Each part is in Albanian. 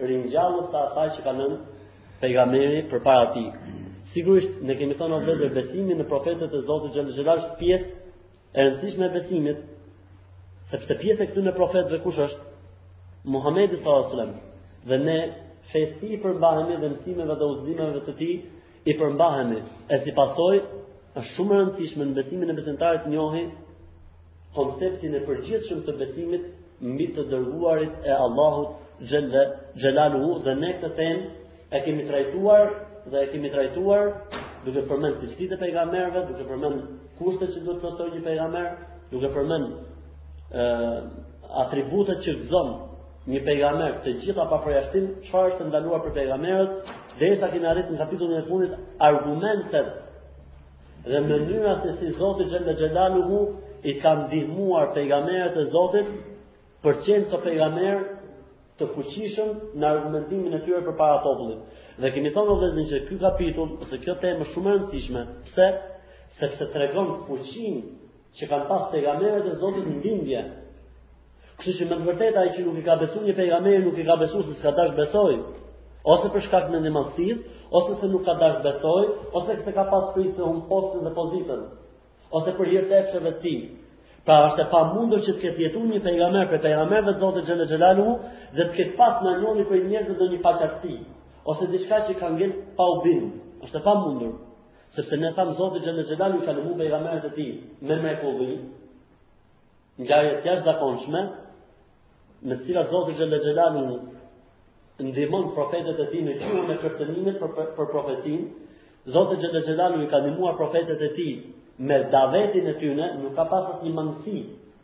ringjallës të asaj që ka lënë pejgamberi përpara tij. Sigurisht ne kemi thënë o vëllezër besimi në profetët e Zotit xhelle xhelaluhu është pjesë e rëndësishme e besimit, sepse pjesë e këtyre profetëve kush është? Muhamedi sallallahu alajhi wasallam. Dhe ne festi i përmbahemi dhe mësimeve dhe udhëzimeve të tij i përmbahemi e si pasojë është shumë e rëndësishme në besimin e besimtarit të njohë konceptin e përgjithshëm të besimit mbi të dërguarit e Allahut xhelle xhelaluhu dhe ne këtë temë e kemi trajtuar dhe e kemi trajtuar duke përmend cilësitë e pejgamberëve, duke përmend kushtet që duhet të posedojë një pejgamber, duke përmend ë atributet që gëzon Një pejgamber, të gjitha pa përjashtim, çfarë është e ndaluar për pejgamberët, derisa kemi arritur në kapitullin e fundit argumentet dhe mënyra se si Zoti xhelle xhelaluhu i ka ndihmuar pejgamberët e Zotit për të qenë këta pejgamberë të fuqishëm në argumentimin e tyre përpara popullit. Dhe kemi thënë o vëllezër që ky kapitull ose kjo temë është shumë e rëndësishme, pse? Sepse tregon fuqinë që kanë pas pejgamberët e Zotit në bindje. Kështu që me të vërtetë ai që nuk i ka besuar një pejgamber nuk i ka besuar se s'ka dash t'besojë, ose për shkak të mendjemadhësisë, ose se nuk ka dash t'besojë, ose se ka pas frikë se humb postin dhe pozitën, ose për hir të epsheve të tij. Pra është e pamundur që të ketë jetuar një pejgamber prej pejgamberëve të Zotit xhelle xhelaluhu dhe të ketë pas ndonjëri prej njerëzve ndonjë paqartësi, ose diçka që ka ngel pa u bind. Është e pamundur. Sepse ne thamë Zoti xhelle xhelaluhu i ka ndihmu pejgamerët e tij me mrekulli, ngjarje të jashtëzakonshme, me të cilat Zoti xhelle xhelaluhu ndihmon profetët e tij në kohën e pretendimit për, për, për profetinë, Zoti xhelle xhelaluhu i ka ndihmuar profetët e tij me davetin e tyne, nuk ka pas asnjë mangësi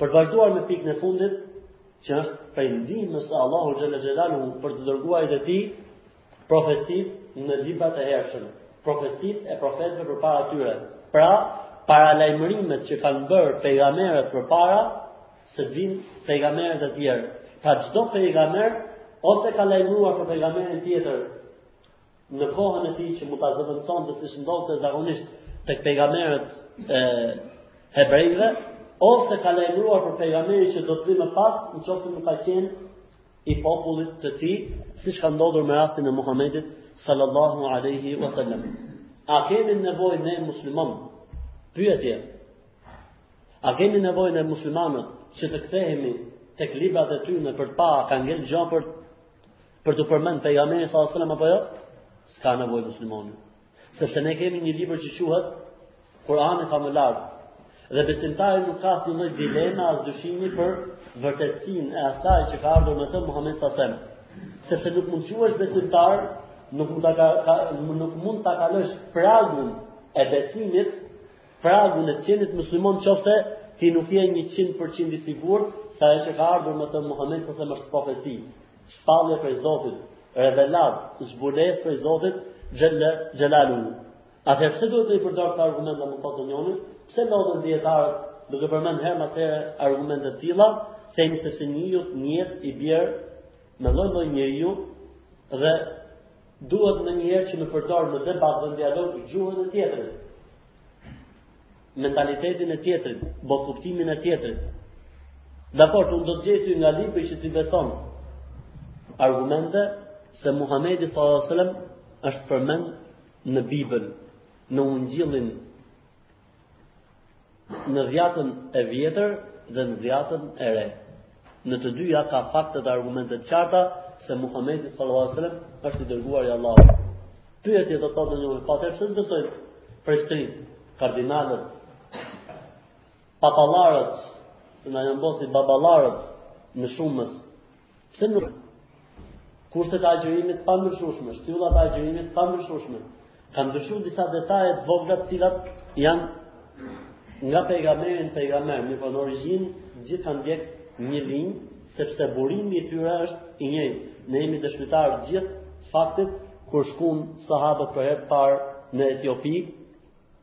Për të vazhduar me pikën e fundit, që është prej ndihmës së Allahu xhelle xhelaluhu për të dërguarit e tij, profetitë në librat e hershëm, profetitë e profetëve përpara tyre. Pra, paralajmërimet që kanë bërë pejgamberët përpara se t'vijnë pejgamberët e tjerë. Pra çdo pejgamber ose ka lajmëruar për pejgamberin tjetër në kohën e tij që mund ta zëvendësonte siç ndodhte zakonisht tek pejgamberët e hebrejve, ose ka lajmëruar për pejgamberin që do të vijë më pas, në qoftë se nuk ka qenë i popullit të tij, siç ka ndodhur me rastin e Muhamedit sallallahu alaihi wasallam. A kemi nevojë ne muslimanë? Pyetje. A kemi nevojë ne muslimanët që të kthehemi tek librat e tyre për të pa ka ngel gjë për Për t'u përmend pejgamberin sallallahu alajhi wasallam apo jo? S'ka nevojë muslimani. Sepse ne kemi një libër që quhet Kur'ani, ka më lart. Dhe besimtari nuk ka asnjë lloj dileme as dyshimi për vërtetësinë e asaj që ka ardhur me të Muhamedi sallallahu alajhi wasallam. Sepse nuk mund të quhesh besimtar, nuk mund ta ka, ka, nuk mund ta kalosh pragun e besimit, pragun e të qenit musliman nëse ti nuk je 100% i sigurt se ajo që ka ardhur me të Muhamedi sallallahu alajhi wasallam është profeci. Shpallje prej Zotit, revelat, zbulesë prej Zotit, xhel-le xhelaluhu. Atëherë pse duhet me i përdorë këto argumente, mund të thotë ndonjëri, pse lodhen dijetarët duke përmend herë mas herë argumente të tilla, themi sepse njeriut në jetë i bie me lloj lloj njeriu dhe duhet nganjëherë që me përdorë në debat dhe në dialog gjuhën e tjetrit. mentalitetin e tjetrit, botëkuptimin e tjetrit. Dakord, unë do të gjej ty nga libri që ti beson argumente se Muhamedi sallallahu alajhi wasallam është përmend në Bibël, në Ungjillin, në Dhjatën e Vjetër dhe në Dhjatën e Re. Në të dyja ka fakte dhe argumente të qarta se Muhamedi sallallahu alaihi wasallam është i dërguar i Allahut. Pyetje do të thotë ndonjë, po atëherë pse s'besojnë priftërinjtë, kardinalët, papallarët, se na e ka bo si baballarët në shumës. Pse nuk Kushtet e agjërimit të pandryshueshme, shtyllat e agjërimit të pandryshueshme. Kanë ndryshu disa detaje të vogla të cilat janë nga pejgamberi në pejgamber, mirëpo në origjinë të gjithë kanë ndjek një linjë, sepse burimi i tyre është i njëjtë. Ne jemi dëshmitarë të gjithë të faktit kur shkuan sahabët për herë të parë në Etiopi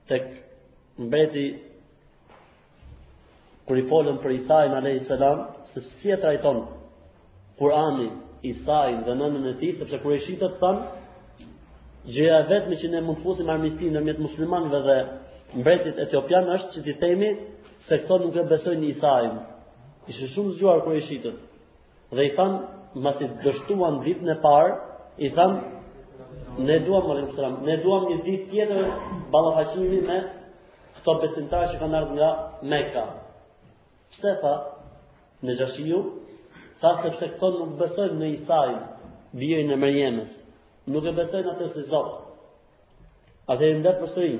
tek mbreti Kur i folën për Isain alayhis salam, se si e trajton Kurani Isain dhe nënën e tij, sepse kurejshitët thanë, gjëja e vetme që ne mund të fusim armiqësi ndërmjet muslimanëve dhe mbretit etiopian është që t'i themi se këto nuk e besojnë Isain. Ishin shumë të zgjuar kurejshitët. Dhe i thanë, masi dështuan ditën e parë, i thanë, ne duam, alejhi selam, ne duam një ditë tjetër ballafaqimi me këto besimtarë që kanë ardhë nga Mekka. Pse tha, Nexhashiu, tha sepse këto nuk besojnë në Isain, birin e Merjemes, nuk e besojnë atë si Zot. Atëherë ndër përsëri,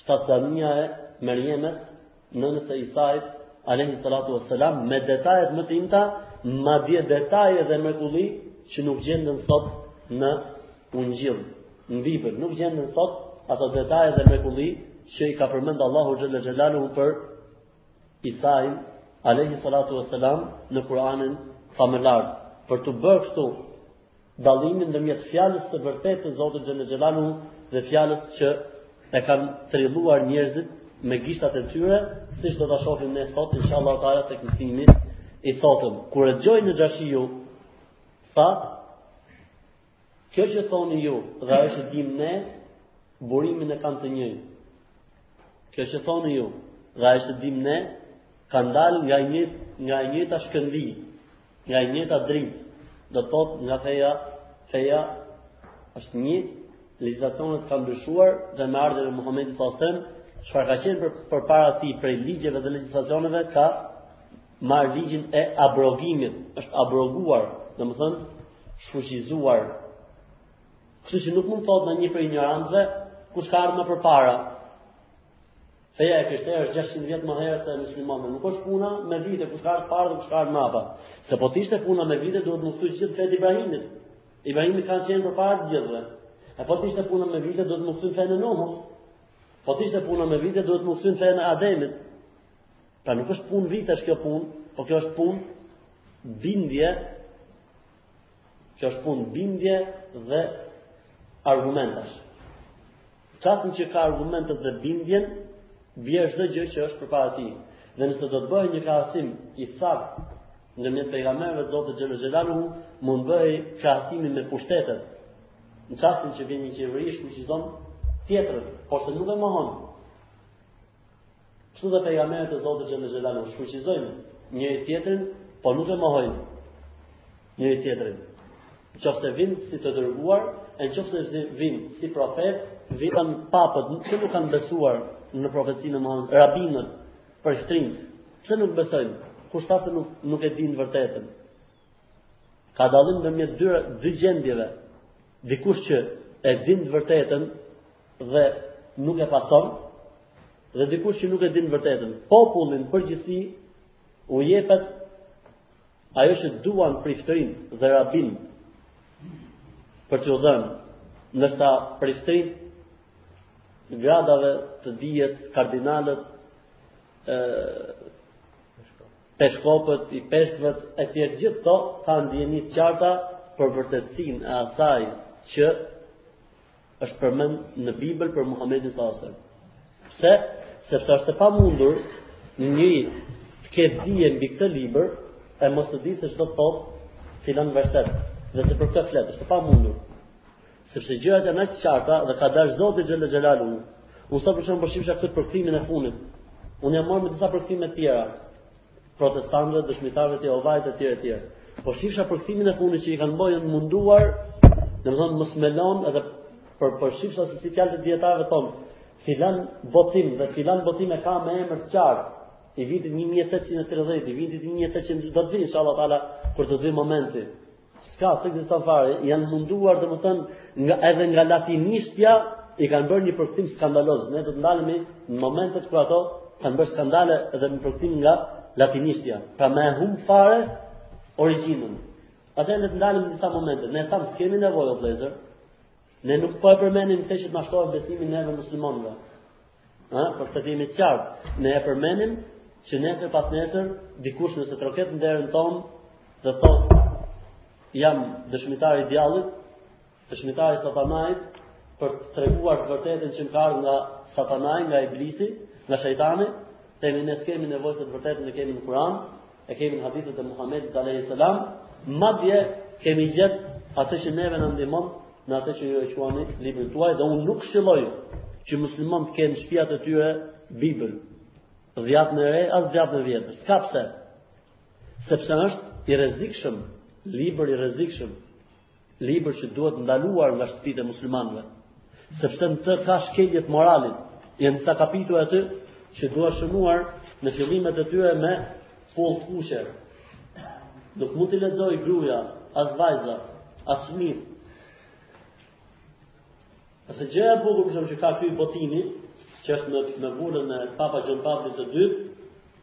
Shtatzania e Merjemes, nënës së Isait, alejhi salatu wassalam, me detajet më të imta, madje detaje dhe mrekulli që nuk gjenden sot në Ungjill, në Bibël, nuk gjenden sot ato detaje dhe mrekulli që i ka përmend Allahu xhele xhelaluhu për Isain alejhi salatu wasalam në Kur'anin famëlartë për të bërë kështu Dallimi ndërmjet fjalës së vërtetë të Zotit xhele xhelaluhu dhe fjalës që e kanë trilluar njerëzit me gishtat e tyre, siç do ta shohim ne sot inshallah taala tek mësimi i sotëm. Kur e dëgjoi Nexhashiu, tha Kjo që thoni ju dhe ajo që dim ne, burimin e kanë të njëjtë. Kjo që thoni ju dhe ajo që dim ne, kanë dalë nga një nga e njëjta shkëndi. Nga e njëjta dritë, do të thotë nga feja, feja është një, legjislacionet kanë ndryshuar dhe me ardhjen e Muhamedit sallallahu alajhi wasallam, çfarë ka qenë për përpara tij prej ligjeve dhe legjislacioneve ka marrë ligjin e abrogimit, është abroguar, domethënë shfuqizuar. Kështu që nuk mund të thotë ndonjë prej injorantëve kush ka ardhur më përpara. Feja e Krishterë është 600 vjet më herët se muslimanët. Nuk është puna me vite kush ka ardhur para dhe kush ka ardhur më pas. Se po të ishte puna me vite duhet të pasojmë gjithë fenë e Ibrahimit. Ibrahimi ka qenë përpara të gjithëve. E po të ishte puna me vite duhet të pasojmë fenë e Nuhut. Po të ishte puna me vite duhet të pasojmë fenë e Ademit. Pra nuk është punë vitesh kjo punë, po kjo është punë bindje Kjo është punë bindje dhe argumentash. Në çastin që ka argumentet dhe bindjen, bie çdo gjë që është përpara tij. Dhe nëse do të bëhej një krahasim i saktë ndërmjet pejgamberëve të Zotit xhele xhelaluhu, mund bëhej krahasimi me pushtetet. Në çastin që vjen një qeveri, shfuqizon tjetrën, porse nuk e mohon. Kështu dhe pejgamberët e Zotit xhele xhelaluhu shfuqizojnë njëri tjetrin, por nuk e mohojnë njëri tjetrin. Në qoftë se vijnë si të dërguar, e në qoftë se vijnë si profetë, vjen papët, pse nuk kanë besuar në profecinë e Muhamedit, rabinët, priftërinjtë, pse nuk besojnë? Kush tha se nuk nuk e dinë të vërtetën? Ka dallim ndërmjet dy dy gjendjeve. Dikush që e din të vërtetën, dhe nuk e pason dhe dikush që nuk e din të vërtetën. Popullit në përgjithësi u jepet ajo që duan priftërinjtë dhe rabinët për t'u dhënë, ndërsa priftërinjtë e gradave të dijes, kardinalët, peshkopët, ipeshkvët e tjerë gjithë këto kanë dijeni të qarta për vërtetësinë e asaj që Është përmend në Bibël për Muhamedin sallallahu alejhi ve selem. Pse? Sepse është e pamundur njeri të ketë dije mbi këtë libër e mos të di se ç'do të thotë filan verset dhe se për këtë flet, është e pamundur. Sepse gjërat janë aq të qarta dhe ka dash Zoti xhele xhelaluhu. Unë sa për shembull po shihsha këtë përkthimin e fundit. Unë jam marrë me disa përkthime të tjera. protestantëve, dëshmitarëve të Jehovait e tjerë e tjerë. Po shifsha përkthimin e fundit që i kanë bërë janë munduar, domethënë mos me lon edhe për po shifsha se si fjalët e dietarëve thon, filan botim dhe filan botim e ka me emër të qartë i vitit 1830, i vitit 1800 do të vinë inshallah taala kur t'u vijë momenti. S'ka, s'ekziston fare, janë munduar domethënë, nga, edhe nga latinishtja, i kanë bërë një përkthim skandaloz, ne do të ndalemi në momentet kur ato, kanë bërë skandale edhe në përkthim nga latinishtja, pra me e humb fare origjinën. Atëherë të ndalemi në disa momente, ne thamë, s'kemi nevojë o vllezër, ne nuk po e përmenim këtë që të na shtohet besimi neve muslimonve, Ha, për të jemi të qartë, ne e përmenim që nesër pas nesër, dikush nëse troket në derën tonë, dhe thot, jam dëshmitar i djallit, dëshmitar i Satanait, për të treguar të vërtetën që më ka ardhur nga Satanai, nga Iblisi, nga Shejtani, themi ne s'kemi nevojë se të vërtetën e kemi në Kur'an, E kemi në hadithet e Muhammedit a.s. Madje kemi gjet atë që neve na ndihmon në atë që ju e quani librin tuaj dhe unë nuk kshilloj që muslimon të kenë n'shpijat e tyre Bibël. Dhjatën e re, as dhjatën e vjetër. S'ka pse. Sepse është i rrezikshëm, libër i rrezikshëm, Libër që duhet ndaluar nga shtëpitë e muslimanëve, sepse në të ka shkelje të moralit. Janë disa kapituj aty që duhet shënuar në fillimet e tyre me pullë të kuqe. Nuk mund t'i lexojë gruaja, as vajza, as fëmijët. Se gjëja e bukur për mu që ka ky botimi, që është me vulën e Papa Gjon Palit të dytë,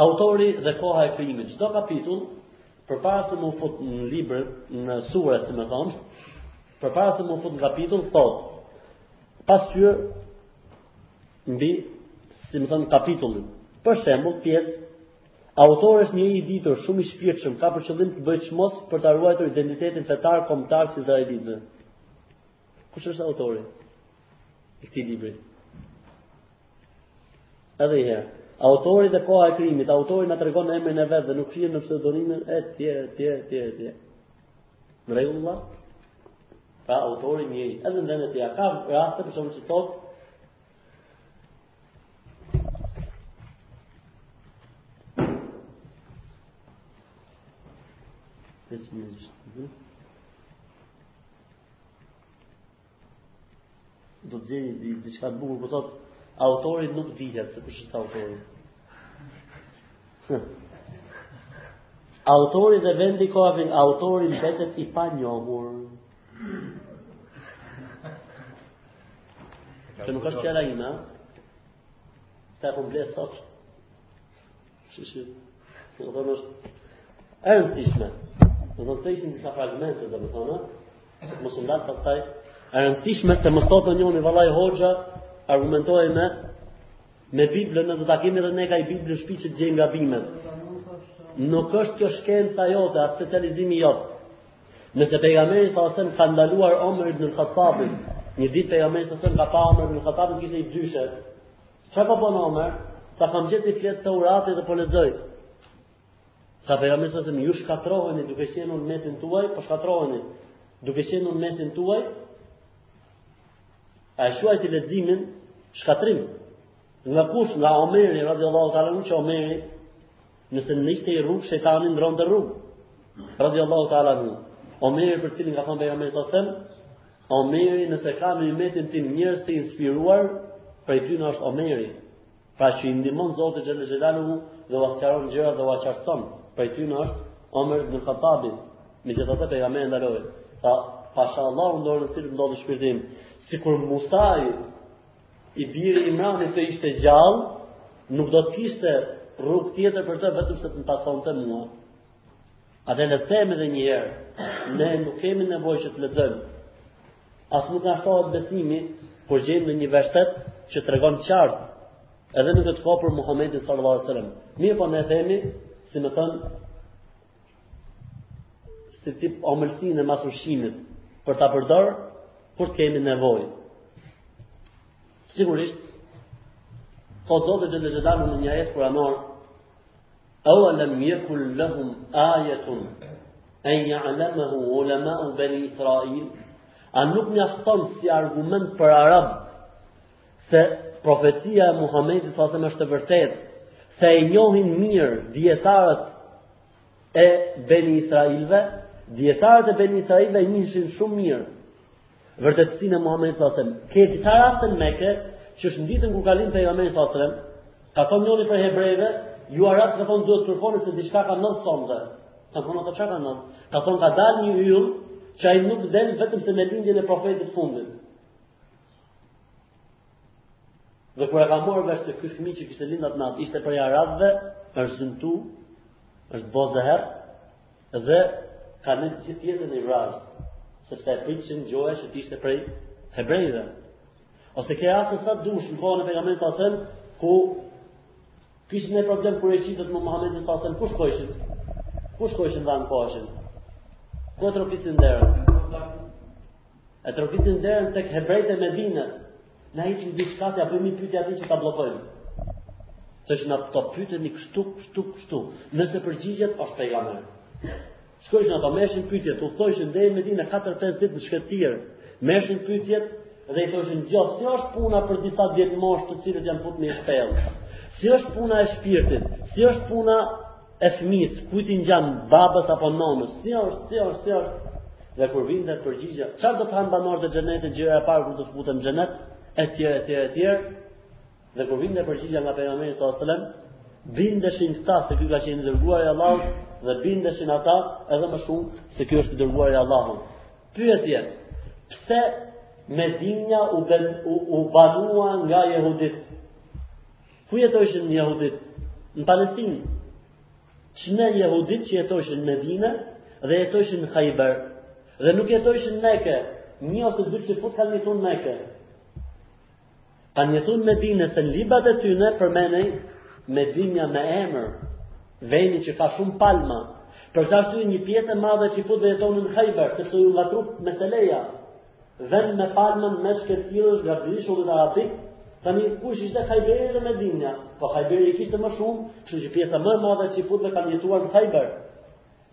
Autori dhe koha e krijimit çdo kapitull përpara se m'u fut në libër në sure si me thon, përpara se m'u fut në kapitull thot pasqyrë mbi, si me thënë, kapitullin. Për shembull, pjesë Autori është njeri i ditur, shumë i shpirtshëm, ka për qëllim të bëjë çmos për ta ruajtur identitetin fetar kombëtar të izraelitëve. Kush është autori i këtij libri? Edhe një herë, autori dhe koha e krijimit, autori na tregon emrin e vet dhe nuk fshihet në pseudonimin e tjerë, tjerë, tjerë, tjerë. Në rregull, Pra autori njëri. Edhe në vendet tjera, ka raste për shembull që thotë, Do të gjeni diçka të bukur, po thotë autori nuk dihet se kush është autori. Autori dhe vendi ka vend, autori mbetet i panjohur. Që nuk është fjala ime, ta e kumble sot. Shi shi. Do të thonë është e rëndësishme. Do të thonë ishin disa fragmente do të thonë, mos u ndal pastaj e rëndësishme se mos thotë njëri vallai hoxha argumentoi me Me Biblën ne do ta kemi edhe ne nga një Bibël në shtëpi që të gjejmë gabimet. Nuk është kjo shkenca jote, as specializimi jot. Nëse pejgamberi salallahu alejhi ve selem ka ndaluar Omer ibn al-Khattabin, një ditë pejgamberi salallahu alejhi ve selem ka pa Omer ibn al-Khattabin kishte i dyshe. Çfarë po bën Omer? Tha kam gjetë një fletë Teurati dhe po lexoj. Sa për jamë sasem, ju shkatroheni duke qenë në mesin tuaj, po shkatroheni duke qenë në mesin tuaj, a e shuaj të ledzimin shkatrim. Nga kush, nga Omeri, rrëdhe Allah, të alëmë që Omeri, nëse në ishte i rrugë, shetanin në rrëndë rrugë. Rrëdhe Allah, të alëmë. Omeri për cilin ka thonë për jamë sasem, Omeri nëse ka në mesin tim njërës të inspiruar, për e ty në është Omeri. Pra që i ndihmon Zoti xhele xhelaluhu dhe ua sqaron gjërat dhe ua qartëson. Prej tyre është Omer ibn Khattabi, megjithatë pejgamberi ndaloi. Tha, pasha Allahun në dorën e të cilit ndodhet shpirti im, sikur Musai i biri i Imranit të ishte gjallë, nuk do të kishte rrugë tjetër për të vetëm se të më pasonte mua. Atëherë e them edhe një herë, ne nuk kemi nevojë që të lexojmë As nuk na shtohet besimi kur gjejmë ndonjë verset që tregon qartë edhe në këtë kohë për Muhamedin sallallahu alajhi wasallam. Mirëpo ne themi, si me thënë si tip omëlsire mas ushqimit për ta përdor kur të kemi nevojë. Sigurisht, thotë Zoti xhele xhelaluhu në një ajet kuranor, Awalam yakun lahum ayatun an ya'lamahu ulama'u bani Israil? A nuk mjafton si argument për arabët se profetia e Muhamedit salallahu alejhi ve selem është e vërtetë, se e njohin mirë dijetarët e beni Israilve, dijetarët e beni Israilve e njihin shumë mirë Vërtetësinë e Muhamedit sallallahu alajhi wasallam. Ke disa raste në Mekë që është n'ditën kur ka lind pejgamberi sallallahu alajhi wasallam, ka thonë njëri prej hebrejve, ju arab ka thonë duhet të kërkoni se diçka ka ndodhur sonte. Ka thonë ata çka ka ndodhur. Ka thonë ka dalë një yll që ai nuk del vetëm se me lindjen e profetit të fundit. Dhe kur e ka marrë vesh se ky fëmijë që kishte lindur atë natë ishte prej arabëve, është zymtu, është bo zeher dhe ka met gjithë jetën i vrarë, sepse e pritshin gjoja që të ishte prej hebrejve. Ose ke raste sa dush në kohën e pejgamberit sa sen, kur kishin problem kurejshitët me Muhammedin sa sen, ku shkojshin? Ku shkojshin dhe në kohëshin? Ku e tropisin dherën? E trokisin derën tek hebrejtë e Medinës. Na jepni diçka t'ia bojmë pyetje atij që ta bllokojmë. Thoshin ato pyeteni kështu, kështu, kështu. Nëse përgjigjet është pejgamber. Shkojshin ato, merrshin pyetjet, udhëtojshin deri në Medinë 4-5 ditë në shkretëtirë. Merrshin pyetjet dhe i thoshin gjo, si është puna për disa djelmosha të cilët janë fut n'një shpellë? Si është puna e shpirtit? Si është puna e fëmijës, kujt i ngjan babës apo nënës, si është, si është, si është. Dhe kur vinte përgjigja, çfarë do të hanë banorët e xhenetit gjëja e parë kur do të futen në xhenet, etj, etj, etj. Dhe kur vinte përgjigja nga pejgamberi sallallahu alajhi wasallam, bindeshin këta se ky ka qenë i dërguar i Allahut dhe bindeshin ata edhe më shumë se ky është i dërguar i Allahut. Pyetje: Pse Medinja u, ben, u, u banua nga jehudit? Ku jetojshin jehudit? Në Palestinë. Ç'ne jehudit që jetojshin në Medinë dhe jetojshin në Khaybar dhe nuk jetojshin në Mekë, një ose dy çifut kanë jetuar në Mekë. Kanë jetuar në Medinë se në librat e tyre përmenej Medinja me emër, vendi që ka shumë palma. Për këtë arsye një pjesë e madhe çifutëve jetonin në Khaybar, sepse u ngatru meseleja. Vend me palma n'mes shkretëtirës në gadishullin arabik, tani kush ishte Hajberi dhe Medinja? Po Hajberi i kishte më shumë, kështu që pjesa më e madhe e çifutëve kanë jetuar në Hajber.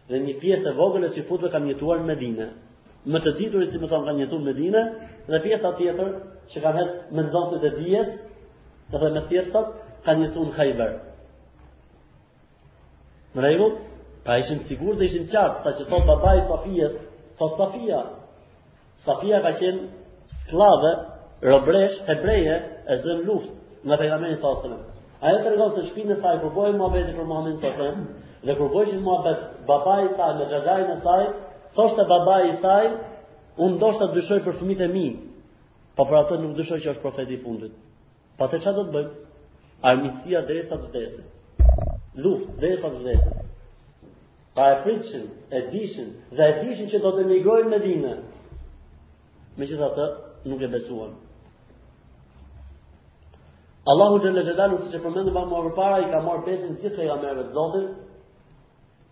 Dhe një pjesë e vogël e çifutëve kanë jetuar në Medinë. Më të diturit, si me thonë, kanë jetuar në Medinë dhe pjesa tjetër që kanë qenë me nxonësit e dijes, dhe më të thjeshtët, kanë jetuar në Hajber. Në rregull? Pra ishin të sigurt dhe ishin të qartë, sa që thot babai i Safijes, thot Safia. Safia ka qenë skllave, robëreshë, hebreje, e zënë në luftë nga pejgamberi sa sallam. Ajo tregon se n'shpinë e saj, kur bohej muhabeti për Muhammed sa sallam, dhe kur bojshin muhabet babai i saj, me xhaxhain e saj, thoshte babai i saj, unë ndoshta dyshoj për fëmijët e mi, po për atë nuk dyshoj që është profeti i fundit. Po thotë çfarë do të bëjmë? Armiqësia derisa të vdesim. Luftë derisa të vdesim. Pra e pritshin, e dishin, dhe e dishin që do të migrojnë në Medine. Megjithatë nuk e besuan. Allahu xhalla xhelalu siç e përmendëm pak më përpara, i ka marrë besën gjithë pejgamberëve të Zotit,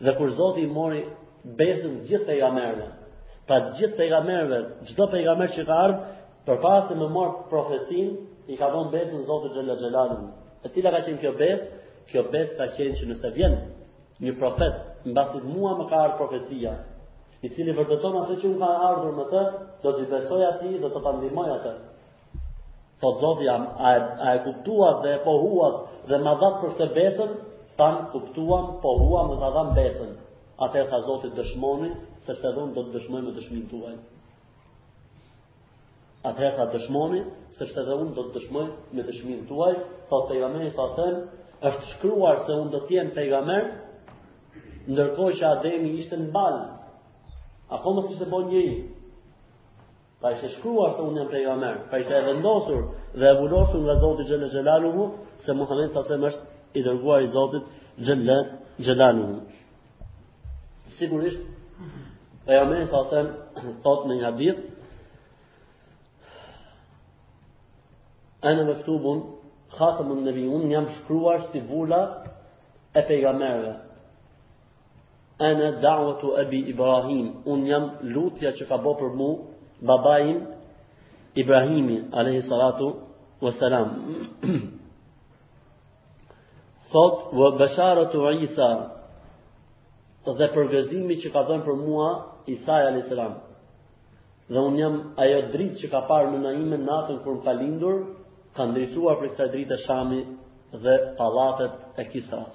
Dhe kur Zoti i mori besën gjithë pejgamberëve, pra gjithë pejgamberëve, çdo pejgamber që ka ardhur, përpara se me marrë profecinë, i ka dhënë besën Zotit xhalla xhelalu. E cila ka qenë kjo besë? Kjo besë ka qenë që nëse vjen një profet, mbasi mua më ka ardhur profecia, i cili vërteton atë që unë kam ardhur me të, do t'i besoj atij dhe do ta ndihmoj atë. Thot Zoti, a e, a e kuptuat dhe e pohuat dhe ma dhatë për këtë besën, thanë kuptuam, pohuam dhe ta dhamë besën. Atëherë tha Zoti dëshmoni, sepse dhe unë do të dëshmoj me dëshminë tuaj. Atëherë tha dëshmoni, sepse dhe unë do të dëshmoj me dëshminë tuaj, thot pejgamberi sasem, është shkruar se unë do të jem pejgamber, ndërkohë që Ademi ishte në baltë. Akoma s'ishte bërë njeri. Pra ishte shkruar se unë jam pejgamber, pra ishte e vendosur dhe e vulosur nga Zoti Xhelal Xhelaluhu se Muhamedi sasem është i dërguar i Zotit Xhelal Xhelaluhu. Sigurisht pejgamberi sasem thot në një hadith Ana maktubun khatamun nabiyin, unë jam shkruar si vula e pejgamberëve. Ana da'watu abi Ibrahim, un jam lutja që ka bë për mu babai im Ibrahimi alayhi salatu wa salam. Thot wa basharatu Isa dhe përgëzimi që ka dhënë për mua Isa alayhi salam. Dhe un jam ajo dritë që ka parë nëna ime natën kur më ka lindur, ka ndriçuar prej kësaj drite Shami dhe pallatet e Kisras.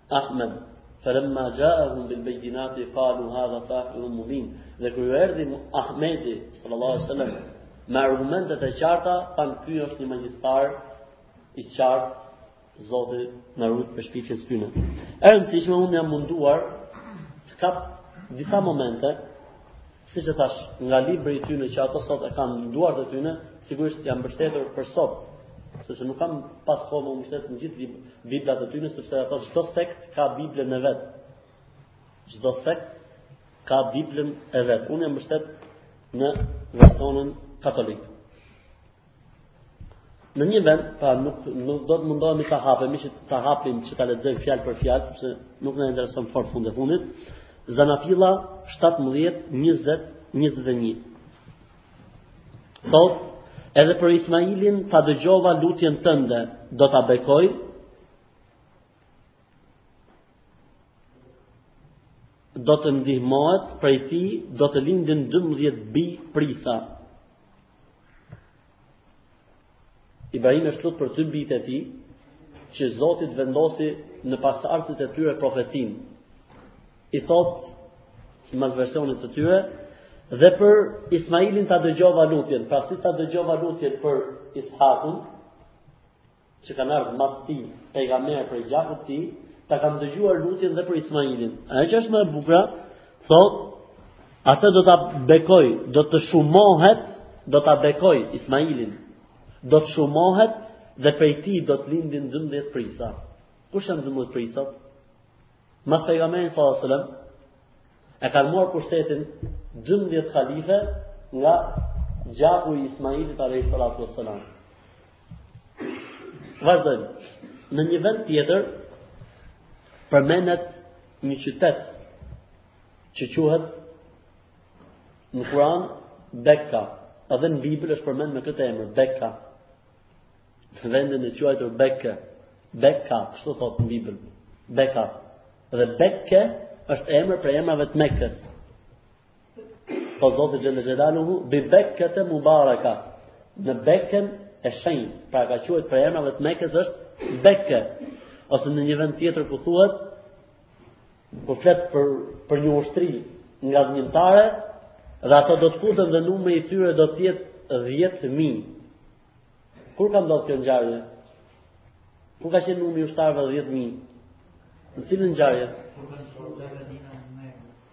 Ahmed, Falamma ja'ahum bil bayyinati qalu hadha sihrun mubin. Dhe kur ju erdhi Ahmedi sallallahu alaihi wasallam me argumente të qarta, than ky është një magjistar i qartë, Zoti na rujt prej shpifjes së tyre. Vëllezërit e mi unë jam munduar të kap disa momente Siç e thash, nga libri i tyre që ato sot e kanë në duart e tyre, sigurisht jam mbështetur për sot, sepse nuk kam pas kohë me u mbështet në gjithë biblat e tyre, sepse ato çdo sekt ka biblën e vet. Çdo sekt ka biblën e vet. Unë jam mbështet në versionin katolik. Në një vend, pra nuk nuk do të mundohemi ta hapim, me ta hapim që ta lexojmë fjalë për fjalë, sepse nuk na intereson fort fundi fundit. Zanafilla 17 20 21. Thot edhe për Ismailin ta dëgjova lutjen tënde, do ta bekoj. Do të shumohet prej tij, do të lindin 12 bij princa. Ibrahimi është lutë për dy bijtë e tij, që Zoti t'vendosi në pasardhësit e tyre profecinë. I thot, simbas versionit të tyre, dhe për Ismailin ta dëgjova lutjen, pra si ta dëgjova lutjen për Ishakun, që kanë ardhë mas tij, pejgamber prej gjakut të tij, ta kam dëgjuar lutjen dhe për Ismailin. Ajo që është më e bukra, thotë, atë do ta bekoj, do të shumohet, do ta bekoj Ismailin. Do të shumohet dhe prej tij do të lindin 12 princa. Kush janë 12 princat? Mas pejgamberit sallallahu alajhi wasallam e kanë marrë pushtetin 12 halife nga gjaku i Ismailit alayhi salatu wasalam. Vazhdojmë. Në një vend tjetër përmendet një qytet që quhet në Kur'an Bekka, edhe në Bibël është përmend me këtë emër Bekka. Në vendin e quajtur Bekka, Bekka, kështu thotë në Bibël. Bekka. Dhe Bekka është emër prej emrave të Mekës. Po Zoti xhel-le xhelaluhu, bi Bekkete mubareka, në Bekën e shenjtë, pra ka quajt prej emrave të Mekës është Bekke, ose në një vend tjetër ku thuhet, ku flet për, për një ushtri ngadhënjimtare, dhe ato do të futën dhe numri i tyre do të jetë 10000. Kur ka ndodhur kjo ngjarje? Ku ka qenë numri i ushtarëve 10000? Në cilën ngjarje?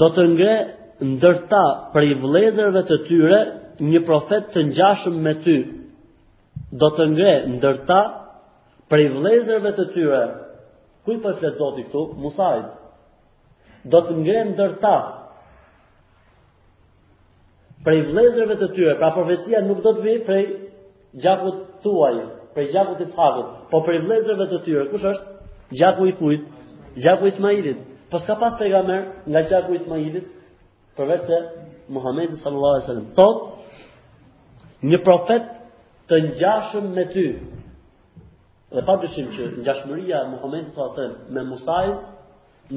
Do të ngre ndër ta prej vëllezërve të tyre një profet të ngjashëm me ty. Do të ngre ndër ta prej vëllezërve të tyre. Kujt po flet Zoti këtu? Musait. Do të ngre ndër ta Prej vlezërve të tyre, pra profecia nuk do të vijë prej gjakut tuaj, prej gjakut të Ishakut, po prej vlezërve të tyre, kush është? Gjaku i kujt? Gjaku i Ismailit. Po s'ka pas pejgamber nga gjaku i Ismailit përveç se Muhamedi sallallahu alaihi wasallam. Thot një profet të ngjashëm me ty. Dhe pa dyshim që ngjashmëria e Muhamedit sallallahu alaihi wasallam me Musait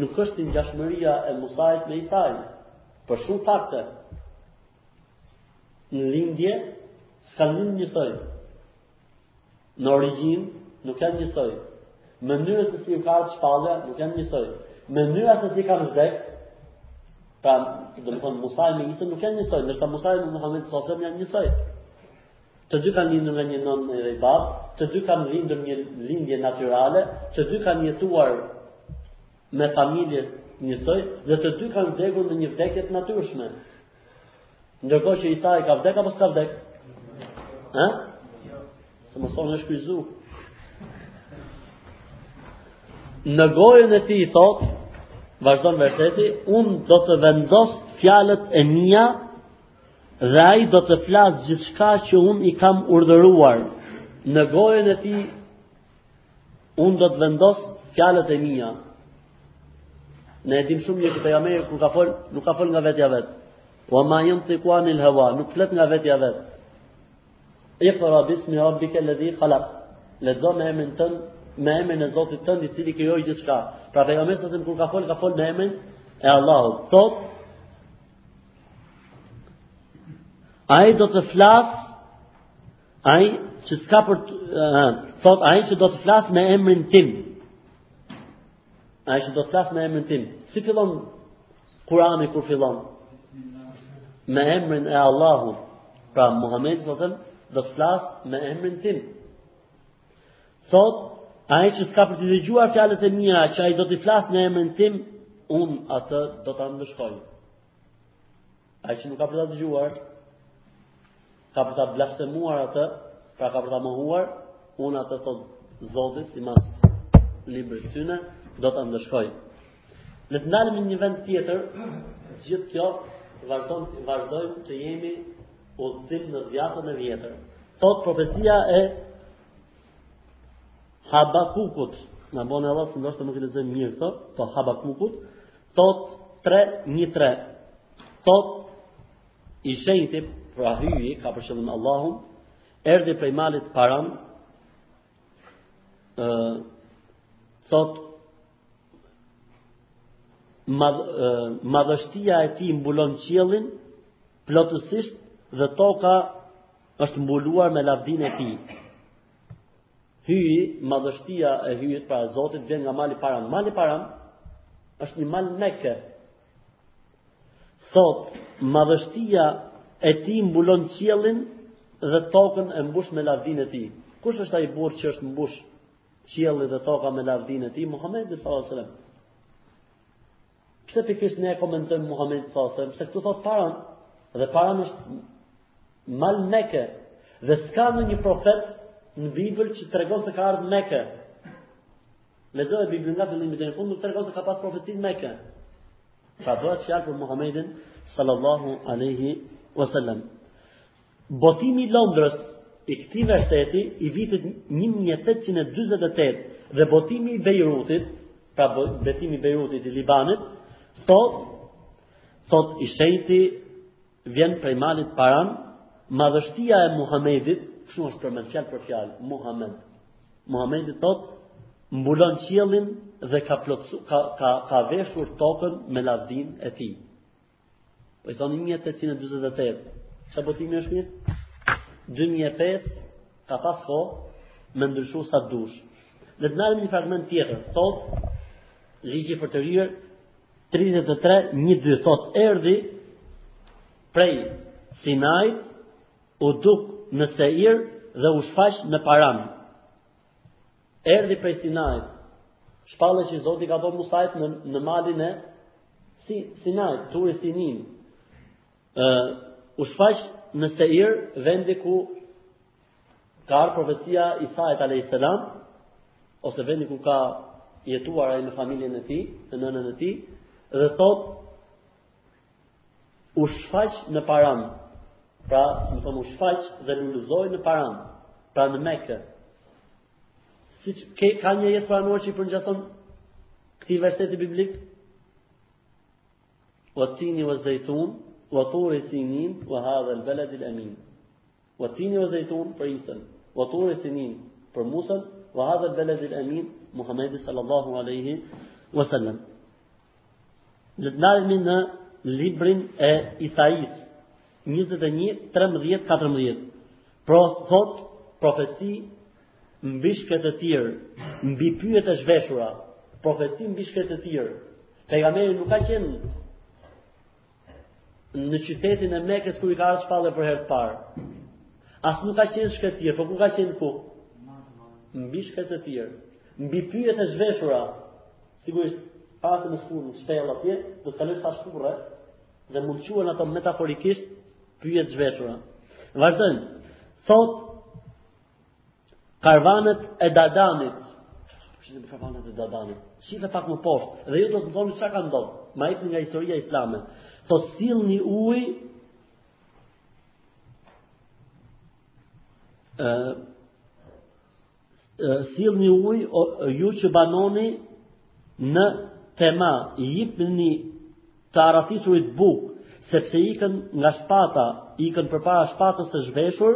nuk është ngjashmëria e Musait me Isain. Për shumë fakte, në lindje, s'kanë lindur njësoj. Në origjinë, nuk janë njësoj. Mënyra se si u ka ardhë shpallja, nuk janë njësoj. Mënyra se si kanë vdek, pra, domethënë, Musai me Isën nuk janë njësoj, ndërsa Musai me Muhammed Sosem janë njësoj. Të dy kanë lindur nga një nënë dhe një babë, të dy kanë lindur një lindje natyrale, të dy kanë jetuar me familje njësoj dhe të dy kanë vdekur në një vdekje të natyrshme. Ndërkohë që Isai ka vdek apo s'ka vdek? Ha? Se më thonë është kryzu. Në gojën e tij thotë, vazhdon verseti, unë do të vendos fjalët e mia dhe ai do të flasë gjithçka që unë i kam urdhëruar. Në gojën e tij Unë do të vendos fjalët e mia. Ne e dim shumë mirë se pejgamberi kur ka fol, nuk ka fol nga vetja vet. Wa ma yantiqu anil hawa, nuk flet nga vetja vet. Iqra bismi rabbika alladhi khalaq. Lexo me emrin tënd, me emrin e Zotit tënd i cili krijoi gjithçka. Pra pejgamberi sa kur ka fol, ka fol me emrin e Allahut. Thotë ai do të flasë Ai që s'ka për thotë ai që do të flasë me emrin tim. Ai që do të flasë me emrin tim. Si fillon Kurani kur fillon? Me emrin e Allahut. Pra Muhamedi sallallahu alaihi wasallam do të flasë me emrin tim. Thotë ai që s'ka për t'i dëgjuar fjalët e mia, që ai do t'i flasë me emrin tim, unë atë do ta ndëshkoj. Ai që nuk ka për ta dëgjuar, Ka për ta blasfemuar atë, pra ka për ta mohuar, unë atë thotë Zoti simas librit tyne, do ta ndëshkoj. Le të ndalim në një vend tjetër, gjithë kjo vazhdon vazhdojmë të jemi udhëtim në Dhiatën e Vjetër. Thotë profecia e Habakukut, na bëni hallall se ndoshta nuk e lexojmë mirë këto, po Habakukut, thotë 3:3. Thotë I shenjti, pra hyji, ka për qëllim Allahun, erdhi prej malit Paran, e, thotë, madh, e, madhështia e tij mbulon qiellin, plotësisht dhe toka është mbuluar me lavdinë e tij. Hyji, madhështia e hyjit pra e Zotit, vjen nga mali Paran. Mali Paran është një mal në Mekë, Thotë, Madhështia e Tij mbulon qiellin dhe tokën e mbush me lavdinë e Tij. Kush është ai burrë që është mbush qielli dhe toka me lavdinë e Tij? Muhamedi sallallahu alajhi wasallam. Pse pikërisht ne e komentojmë Muhamedi sallallahu alajhi wasallam? Se këtu thotë Paran dhe Paran është mal Meke dhe s'ka ndonjë profet në Bibël që tregon se ka ardhur Mekë. Lexoje Biblën nga fillimi deri në fund, nuk tregon se ka pas profeci në Mekë. Pra bëhet fjalë për Muhamedin sallallahu alaihi wasallam. Botimi i Londrës i këtij verseti i vitit 1848 dhe botimi i Bejrutit, pra betimi i Bejrutit i Libanit, thot thot i shenjti Vjen prej malit Paran, madhështia e Muhamedit, kështu është përmend fjalë për fjalë, Muhamed. Muhamedi thot, mbulon qiellin dhe ka plotsu, ka ka ka veshur tokën me lavdin e tij. Po i thonë 1848. Sa botimi është mirë? 2005 ka pas kohë me ndryshu sa dush. Dhe të marrim një fragment tjetër, thot Ligji i Përtërirë 33, një dy, thot, erdhi prej Sinait, u duk në Seir dhe u shfaq në Paran. Erdhi prej Sinait, shpallja që Zoti i ka dhënë Musait në, në malin e si, Sinait, turi Sinin. Uh, u shfaq në Seir, vendi ku Ka ardh profecia Isait a.s. Ose vendi ku ka jetuar ai me familjen e tij, me nënën e tij, dhe thot u shfaq në Paran. Pra, me thënë u shfaq dhe lulëzoi në Paran, pra në Mekë. Siç ke ka një ajet kuranor që i përngjason këtij verseti biblik. Wa tini wa zaytun wa turi sinin wa hadha al-balad al-amin. Wa tini wa zejtun për Isën, wa turi sinin për Musën, wa hadha beledil amin Muhammedi sallallahu aleyhi wa sallam. Dhe të ndalemi në librin e Isaisë, 21, 13, 14. Pro thot profeci mbi shkretëtirë, mbi pyjet e zhveshura, profeci mbi shkretëtirë. Pejgamberi nuk ka qenë në qytetin e Mekës kur i ka ardhur shpallja për herë të parë. As nuk ka qenë shkretëtirë, po ku ka qenë ku? Mbi shkretëtirë, mbi pyjet e zhveshura, sigurisht pasë në shkullë në shpellë atje, do të kalësh pas shkurre, dhe mund të quhen ato metaforikisht pyje të zhveshura. Vazhdojmë, thot, Karvanet e Dadanit. Kush janë karvanet e Dadanit? Shife pak më poshtë dhe ju do të më thoni çka ka ndodhur. Ma jepni nga historia islame. Thotë sillni ujë, sillni ujë ju që banoni në Tema, jipni të arratisurit bukë, sepse ikën nga shpata, ikën përpara shpatës së zhveshur,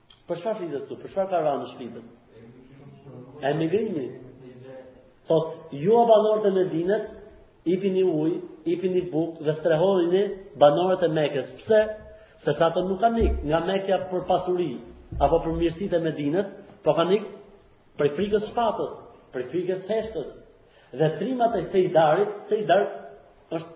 Për çfarë flitet këtu? Për çfarë karvani flitet? Emigrimi. Thot, ju o banorët e Medinës, jipni ujë, jipni bukë dhe strehojini banorët e Mekës. Pse? Sepse ata nuk kanë ikë nga Mekja për pasuri, apo për mirësit e Medinës, po kanë ikë prej frikës shpatës, prej frikës heshtës. Dhe trimat e Kejdarit, Kejdar është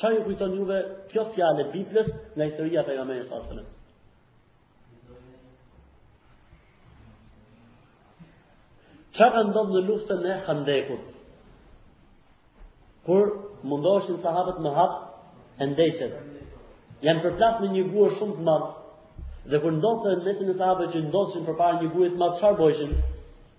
Ça ju kujton juve kjo fjalë e Biblës nga historia e pejgamberit sallallahu alajhi wasallam? Ça ka ndodh në luftën e Handekut? Kur mundoheshin sahabët me hap hendekët. Janë përplas me një gur shumë të madh. Dhe kur ndodhte në mesin e sahabëve që ndodhshin përpara një guri të madh, çfarë bojshin?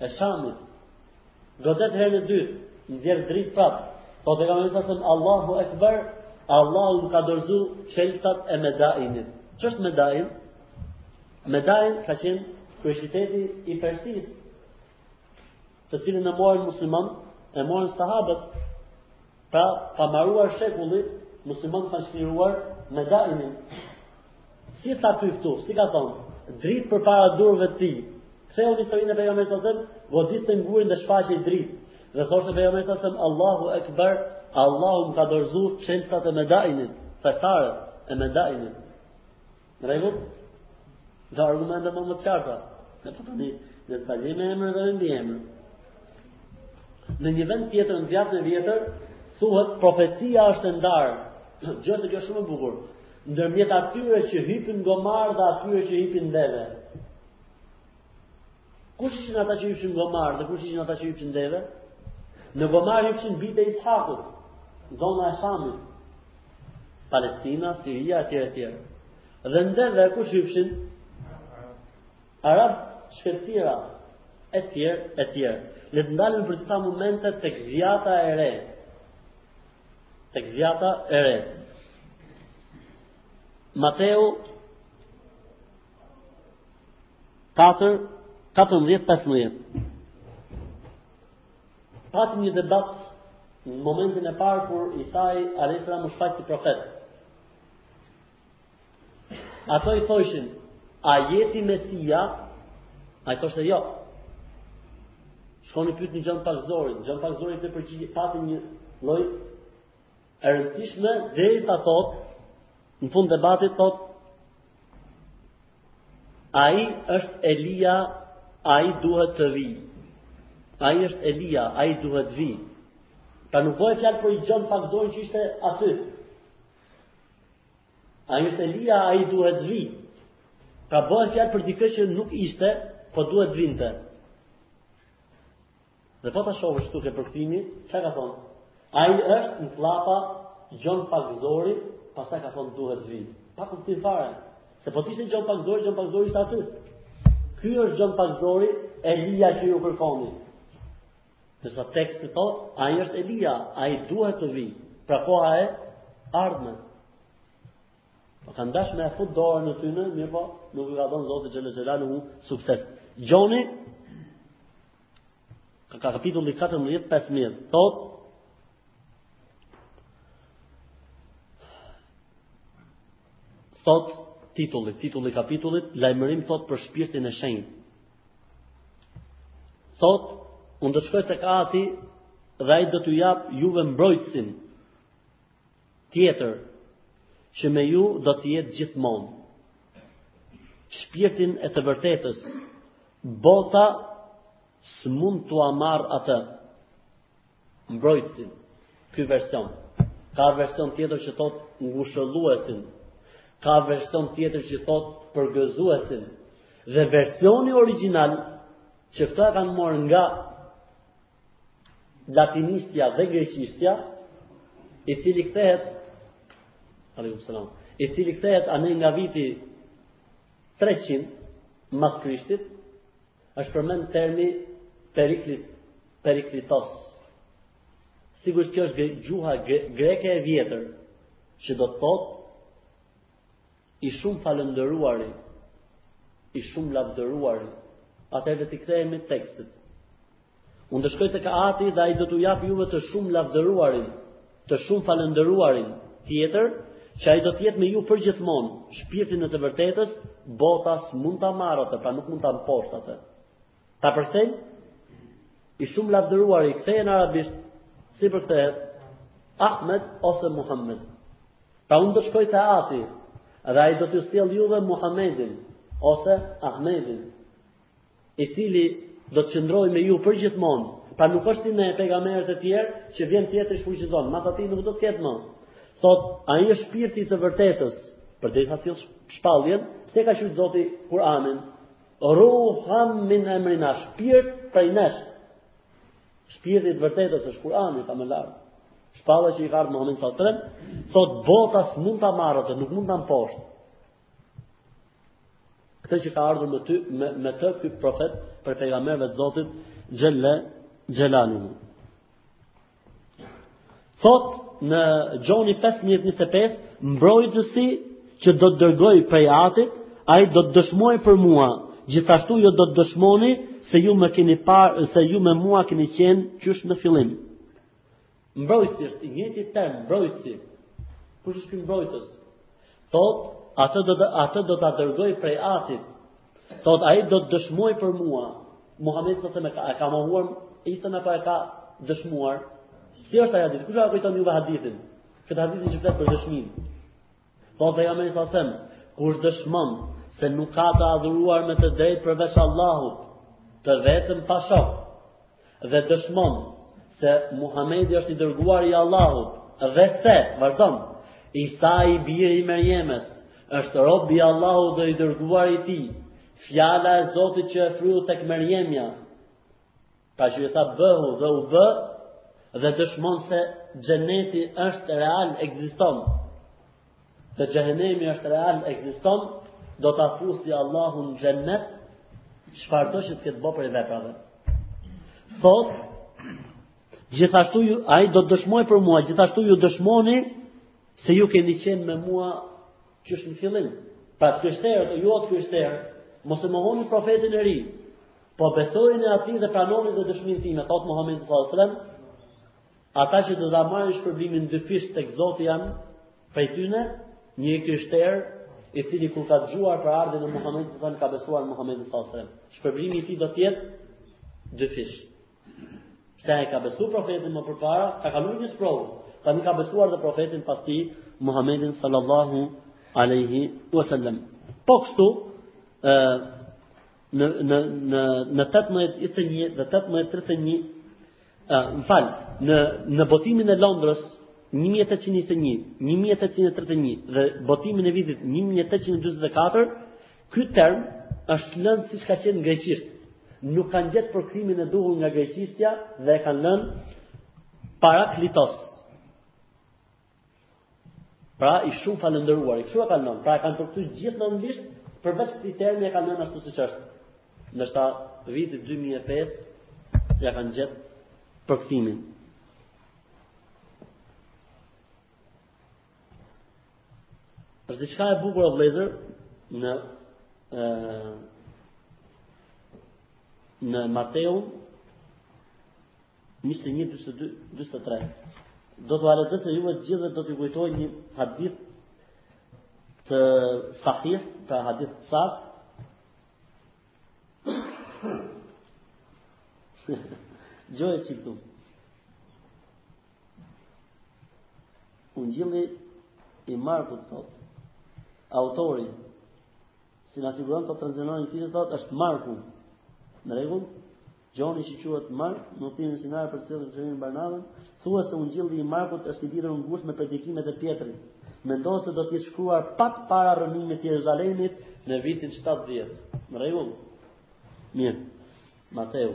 e Shamit. Godet herën e dytë, nxjerr dritë prap. Thotë pejgamberi alejhi selam Allahu Akbar, Allahu më ka dorëzu çelësat e Medainit. Ç'është Medain? Medain ka qenë kryeqyteti i Persisë, të cilin e morën musliman, e morën sahabët Pra, pa mbaruar shekulli, muslimanët kanë çliruar Medainin. Si tha ky këtu, si ka thonë, dritë përpara duarve të tij. Kthehemi në historinë e pejgamberit alejhi selam, godiste gurin dhe shfaqej dritë. Dhe thoshte pejgamberi alejhi selam, Allahu Akbar, Allahu më ka dorëzuar çelësat e Medainit, thesaret e Medainit. Në rregull? Do argumente më të qarta. Ne po tani e thamë me emrin dhe me mbiemrin. Në një vend tjetër në Dhiatën e Vjetër thuhet profecia është e ndarë. Gjë që kjo është shumë e bukur. Ndërmjet atyre që hypin gomar dhe atyre që hypin deve. Kush ishin ata që hypin gomar dhe kush ishin ata që hypin deve? Në gomar hypshin bijtë e Ishakut, zona e Shamit. Palestina, Siria, etj etj. Dhe në deve kush hypshin? Arabët, shkretëtira etj etj. Le të ndalemi për disa momente tek Dhiata e Re. Tek Dhiata e Re. Mateu 4 14 15 Patëm një debat në momentin e parë kur Isai alejhi selam u shfaq te profet. Ato i thoshin, a je ti Mesia? Ai thoshte jo. Shkoni pytni Gjon Pagzorin, Gjon Pagzori të përgjigjet, patëm një lloj E rëndësishme derisa thot në fund debatit thot ai është Elia, ai duhet të vi. Ai është Elia, ai duhet të vi. Pra nuk bëhet fjalë për Gjon Pagzorin që ishte aty. Ai është Elia, ai duhet të vi. Pra bëhet fjalë për dikë që nuk ishte, po duhet vinte. Dhe po ta shohësh këtu ke përkthimi, çka kanë thonë? Ai është në kllapa Gjon Pagzori, pastaj kanë thonë duhet vi. Pa kuptim fare. Se po t'ishte Gjon Pagzori, Gjon Pagzori ishte aty. Ky është Gjon Pagzori, Elia që ju kërkoni. Ndërsa teksti thotë, ai është Elia, ai duhet të vi. Pra po e ardhme. Po kanë dash me fut dorën aty ne, mirëpo, nuk i ka dhënë Zoti xhele xhelaluhu sukses. Gjoni Ka kapitulli 14, 15, thotë, thot titulli, titulli kapitullit, lajmërim thot për shpirtin e shenjtë. Thot, unë do të shkoj tek Ati dhe ai do t'ju jap juve mbrojtësin. Tjetër, që me ju do të jetë gjithmonë shpirtin e të vërtetës, bota s'mund ta marrë atë, mbrojtësin, ky version. Ka version tjetër që thot ngushëlluesin, ka version tjetër që thot përgëzuesin, dhe versioni origjinal që këta e kanë marrë nga latinishtja dhe greqishtja, i cili kthehet alejkum selam, i cili kthehet anej nga viti 300 mas Krishtit, është përmend termi periklit periklitos. Sigurisht kjo është gjuha greke e vjetër, që do të thotë I shumë falënderuari, i shumë lavdëruari. Atëherë do t'i kthehemi tekstit. Unë do shkoj tek Ati dhe ai do t'u japë juve të shumë lavdëruarin, të shumë falënderuarin tjetër, që ai do të jetë me ju përgjithmonë, shpirtin e të vërtetës, bota s'mund ta marrë atë, pra nuk mund ta mposht atë. Ta përkthejmë? I shumëlavdëruari, ktheje në arabisht, si përkthehet? Ahmed ose Muhammed. Pra unë do të shkoj te Ati, dhe ai do t'ju sjellë juve Muhammedin, ose Ahmedin, i cili do të qëndrojë me ju përgjithmonë, pra nuk është si me pejgamberët e tjerë, që vjen tjetër i shfuqizon, mas atij nuk do të ketë më. Thotë, ai është shpirti i së vërtetës, përderisa sjell shpalljen, se ka quajtur Zoti Kur'anin, Ruhan min emrina, shpirt prej nesh. Shpirti i të vërtetës është Kurani, ta marrë. Shpallja që i ka ardhur Muhammedit s.a.s., thotë bota s'mund ta marrë atë, nuk mund ta mposhtë. Këtë që ka ardhur me, ty, me, me të ky profet prej pejgamberëve të Zotit Xhelle Xhelaluhu. Thotë në Gjoni 1525, mbrojtësi që do të dërgoj prej atit, ai do të dëshmojë për mua, gjithashtu ju do të dëshmoni se ju më keni parë, se ju me mua keni qenë qysh në fillim. Mbrojtësi është i njëjti term, mbrojtësi. Kush është ky mbrojtës? Thotë, atë do të atë do ta dërgoj prej Atit. Thotë, ai do të dëshmojë për mua. Muhamedi s.a.s. e ka mohuar Isën apo e ka dëshmuar. Si është ai hadith? Kush e kujton prej juve hadithin? Këtë hadithin që flet për dëshminë. Thotë Pejgamberi s.a.s., kush dëshmon se nuk ka të adhuruar me të të drejtë përveç Allahut, të vetëm pa shok, dhe dëshmon se Muhamedi është i dërguari i Allahut dhe se, vazhdon, Isa i biri i Merjemes, është robi i Allahut dhe i dërguari i tij, fjala e Zotit që e fryu tek Merjemja, pra që i tha bëhu dhe u bë, dhe dëshmon se xheneti është real, ekziston, Se xhehenemi është real, ekziston, do ta fusë Allahu në xhennet, çfarëdo që të ketë bërë prej veprave. Thotë, gjithashtu ju ai do të dëshmojë për mua, gjithashtu ju dëshmoni se ju keni qenë me mua qysh në fillim. Pra të krishterët, o ju të krishterë, mos e mohoni profetin e ri, po besojini atij dhe pranoni dhe dëshminë time, thotë Muhammed s.a.s. Ata që do ta marrin shpërblimin dyfish tek Zoti janë prej tyne një i krishterë i cili kur ka dëgjuar për ardhjen e Muhamedit sallallahu alaihi ka besuar Muhamedin sallallahu alaihi wasallam. Shpërblimi i tij do të jetë dyfish. Pse ai ka besuar profetin më përpara, ka kaluar një sprovë, tani ka besuar dhe profetin pas tij Muhamedin sallallahu alaihi wasallam. Po kështu, ë në në në në 18 dhe 18 31 Më fal, në në botimin e Londrës 1821, 1831 dhe botimin e vitit 1844, ky term është lënë siç ka qenë greqisht. Nuk kanë gjetë përkthimin e duhur nga greqishtja dhe e kanë lënë paraklitos. Pra i shumë falënderuar, kështu e kanë lënë. Pra e kanë përkthyer gjithë në anglisht, përveç këtij termi e kanë lënë ashtu siç është. Ndërsa viti 2005 ia kanë gjetë përkthimin. Është diçka e bukur o vëllezër në ë në Mateun Njëzet e një, dyzet e dy, dyzet e tre. Do t'ua lexoj se juve gjithë dhe do të kujtoj një hadith të sahih, pra hadith të saktë, Gjo e qikë tumë. Ungjilli i Markut thotë, autori, Si na siguron tradicioni thotë është Marku. Në rregull? Gjoni që quhet Mark, në udhëtimin misionar përcjell Palin Barnabën, thuhet se ungjilli i Markut është i lidhur ngushtë me predikimet e Pjetrit. Mendohet se do të jetë shkruar pak para rrënimit të Jeruzalemit në vitin 70. Në rregull? Mirë. Mateu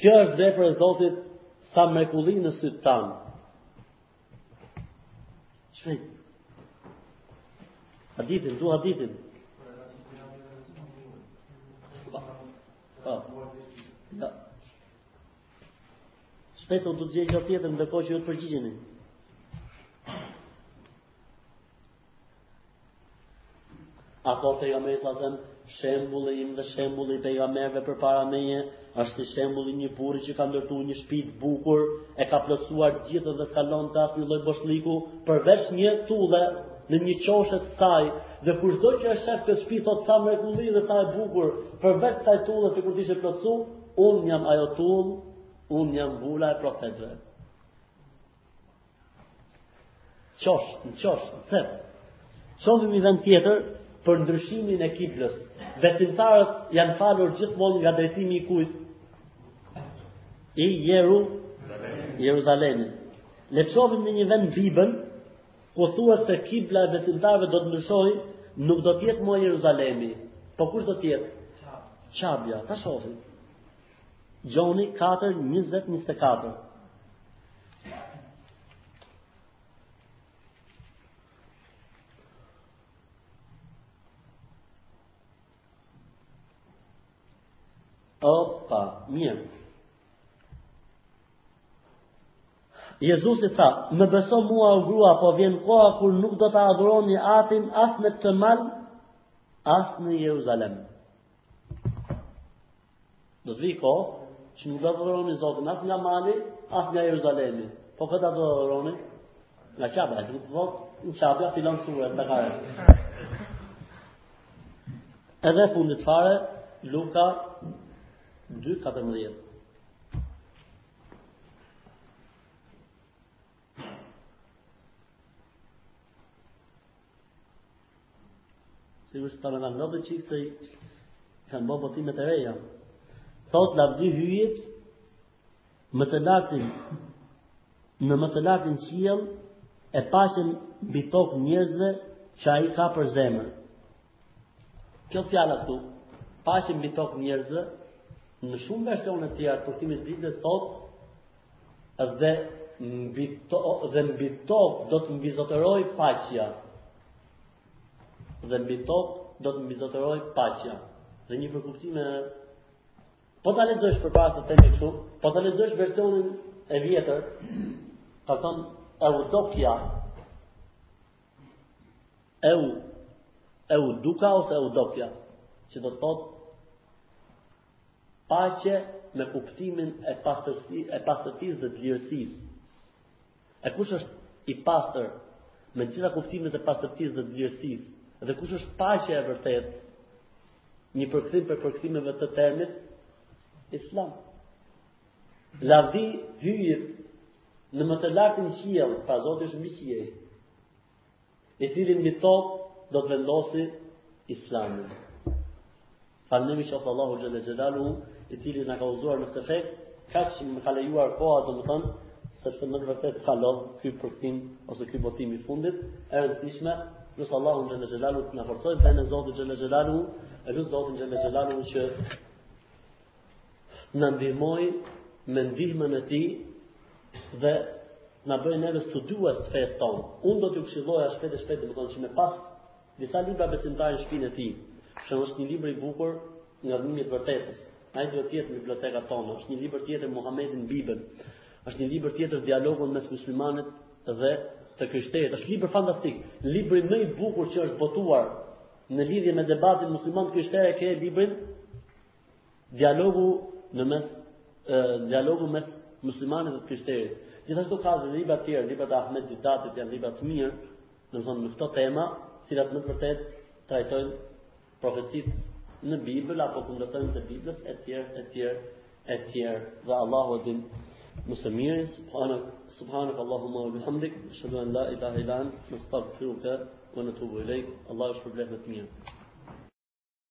Kjo është vepër e Zotit sa mrekulli në sytë tanë. Shpejt. Hadithin, dua hadithin. Po. Po. Po. Shpejt, unë do të gjej gjë tjetër ndërkohë që ju të përgjigjeni. A thotë pejgamberi alejhi selam, shembulli im dhe shembulli i pejgamberëve përpara meje është si shembulli një burri që ka ndërtu një shpi të bukur, e ka plotësuar të gjithën dhe s'ka lënë asnjë lloj boshllëku, përveç një tulle në një qoshe të saj, dhe kushdo që e shef këtë shpi thotë sa mrekulli dhe sa e bukur, përveç kësaj tulle sikur të ishte plotësu, unë jam ajo tullë, unë jam vula e profetëve. Qosh, në qosh, në cep. Shofim një vend tjetër për ndryshimin e kiblës. Besimtarët janë falur gjithmonë nga drejtimi i kujt? I Jeru, Jeruzalemi. Le të shofim në një vend në Bibël, ku thuhet se kibla e besimtarëve do të ndryshojë, nuk do të jetë më Jeruzalemi. Po kush do të jetë? Qabja, ta shofim. Gjoni katër, njëzet, njëzet e katër. Opa, mirë. Jezusi tha, më beso mua o grua, po vjen koha kur nuk do ta adhuroni atin as në këtë mal, as në Jeruzalem. Do të vi koha, që nuk do ta adhuroni Zotin, as nga Mali, as nga Jeruzalemi. Po ku do ta adhuroni? Nga Qabja, e të të dhëtë, në Qabe, ja filan surë, e të kare. Edhe fundit fare, Luka 2.14. Si është të rëna nëzë qikë se kanë bo botimet e reja. Thotë lavdi hyjit, më të lartin, në më të lartin qiell, e paqen mbi tokë njerëzve që ai ka për zemër. Kjo fjala këtu, paqe mbi tokë njerëzve, në shumë versione të tjera të përkthimit të Biblës thotë dhe mbi to dhe mbi tokë do të mbizotërojë paqja. Dhe mbi tokë do të mbizotërojë paqja. Dhe një përkuptime po ta lexosh përpara të themi kështu, po ta lexosh versionin e vjetër, ka thënë Eudokia Eu, eu duka ose Eudokia, që do të thotë paqe me kuptimin e pastërsi e pastërtisë dhe dëlirësisë. E kush është i pastër me të gjitha kuptimet e pastërtisë dhe dëlirësisë dhe kush është paqja e vërtetë? Një përkthim prej përkthimeve të termit Islam. Lavdi hyjit Në më të lartin qiell, pra Zoti është mbi qiell. I cili mbi tokë do të vendosë Islamin. Falënderimi i qoftë Allahut xhelle xhelaluhu, i cili na ka udhëzuar në këtë fe, kaq më ka lejuar koha, domethënë, sepse në të vërtetë ka lodh ky përkthim ose ky botim i fundit, e rëndësishme, lus Allahun xhelle xhelaluhu të na forcojë fenë Zotit xhelle xhelaluhu, e lus Zotin xhelle xhelaluhu që të na ndihmojë me ndihmën e tij dhe të na bëjë neve studiues të fesë tonë. Unë do t'ju këshilloja shpejt e shpejt, domethënë që me pas disa libra besimtari në shpinën e tij. Që është një libër i bukur ngadhënjimi i së vërtetës. Ai duhet të jetë në bibliotekat tona. Është një libër tjetër Muhamedi në Bibël. Është një libër tjetër dialogu mes muslimanit dhe të krishterit. Është libër fantastik, libri më i bukur që është botuar në lidhje me debatin musliman krishterë ke librin Dialogu në mes dialogu mes muslimanit dhe të krishterit. Gjithashtu ka dhe libra të tjerë, librat e Ahmet Didatit janë libra të mirë, domethënë në këto tema, të cilat në të vërtetë trajtojnë profecitë në Bibël apo kundërthëniet e Biblës etj etj etj dhe Allahu e di më së miri subhanak subhanak allahumma wa bihamdik nashhadu an la ilaha illa ant nastaghfiruka wa natubu ilaik Allahu ju shpërbleftë me të mira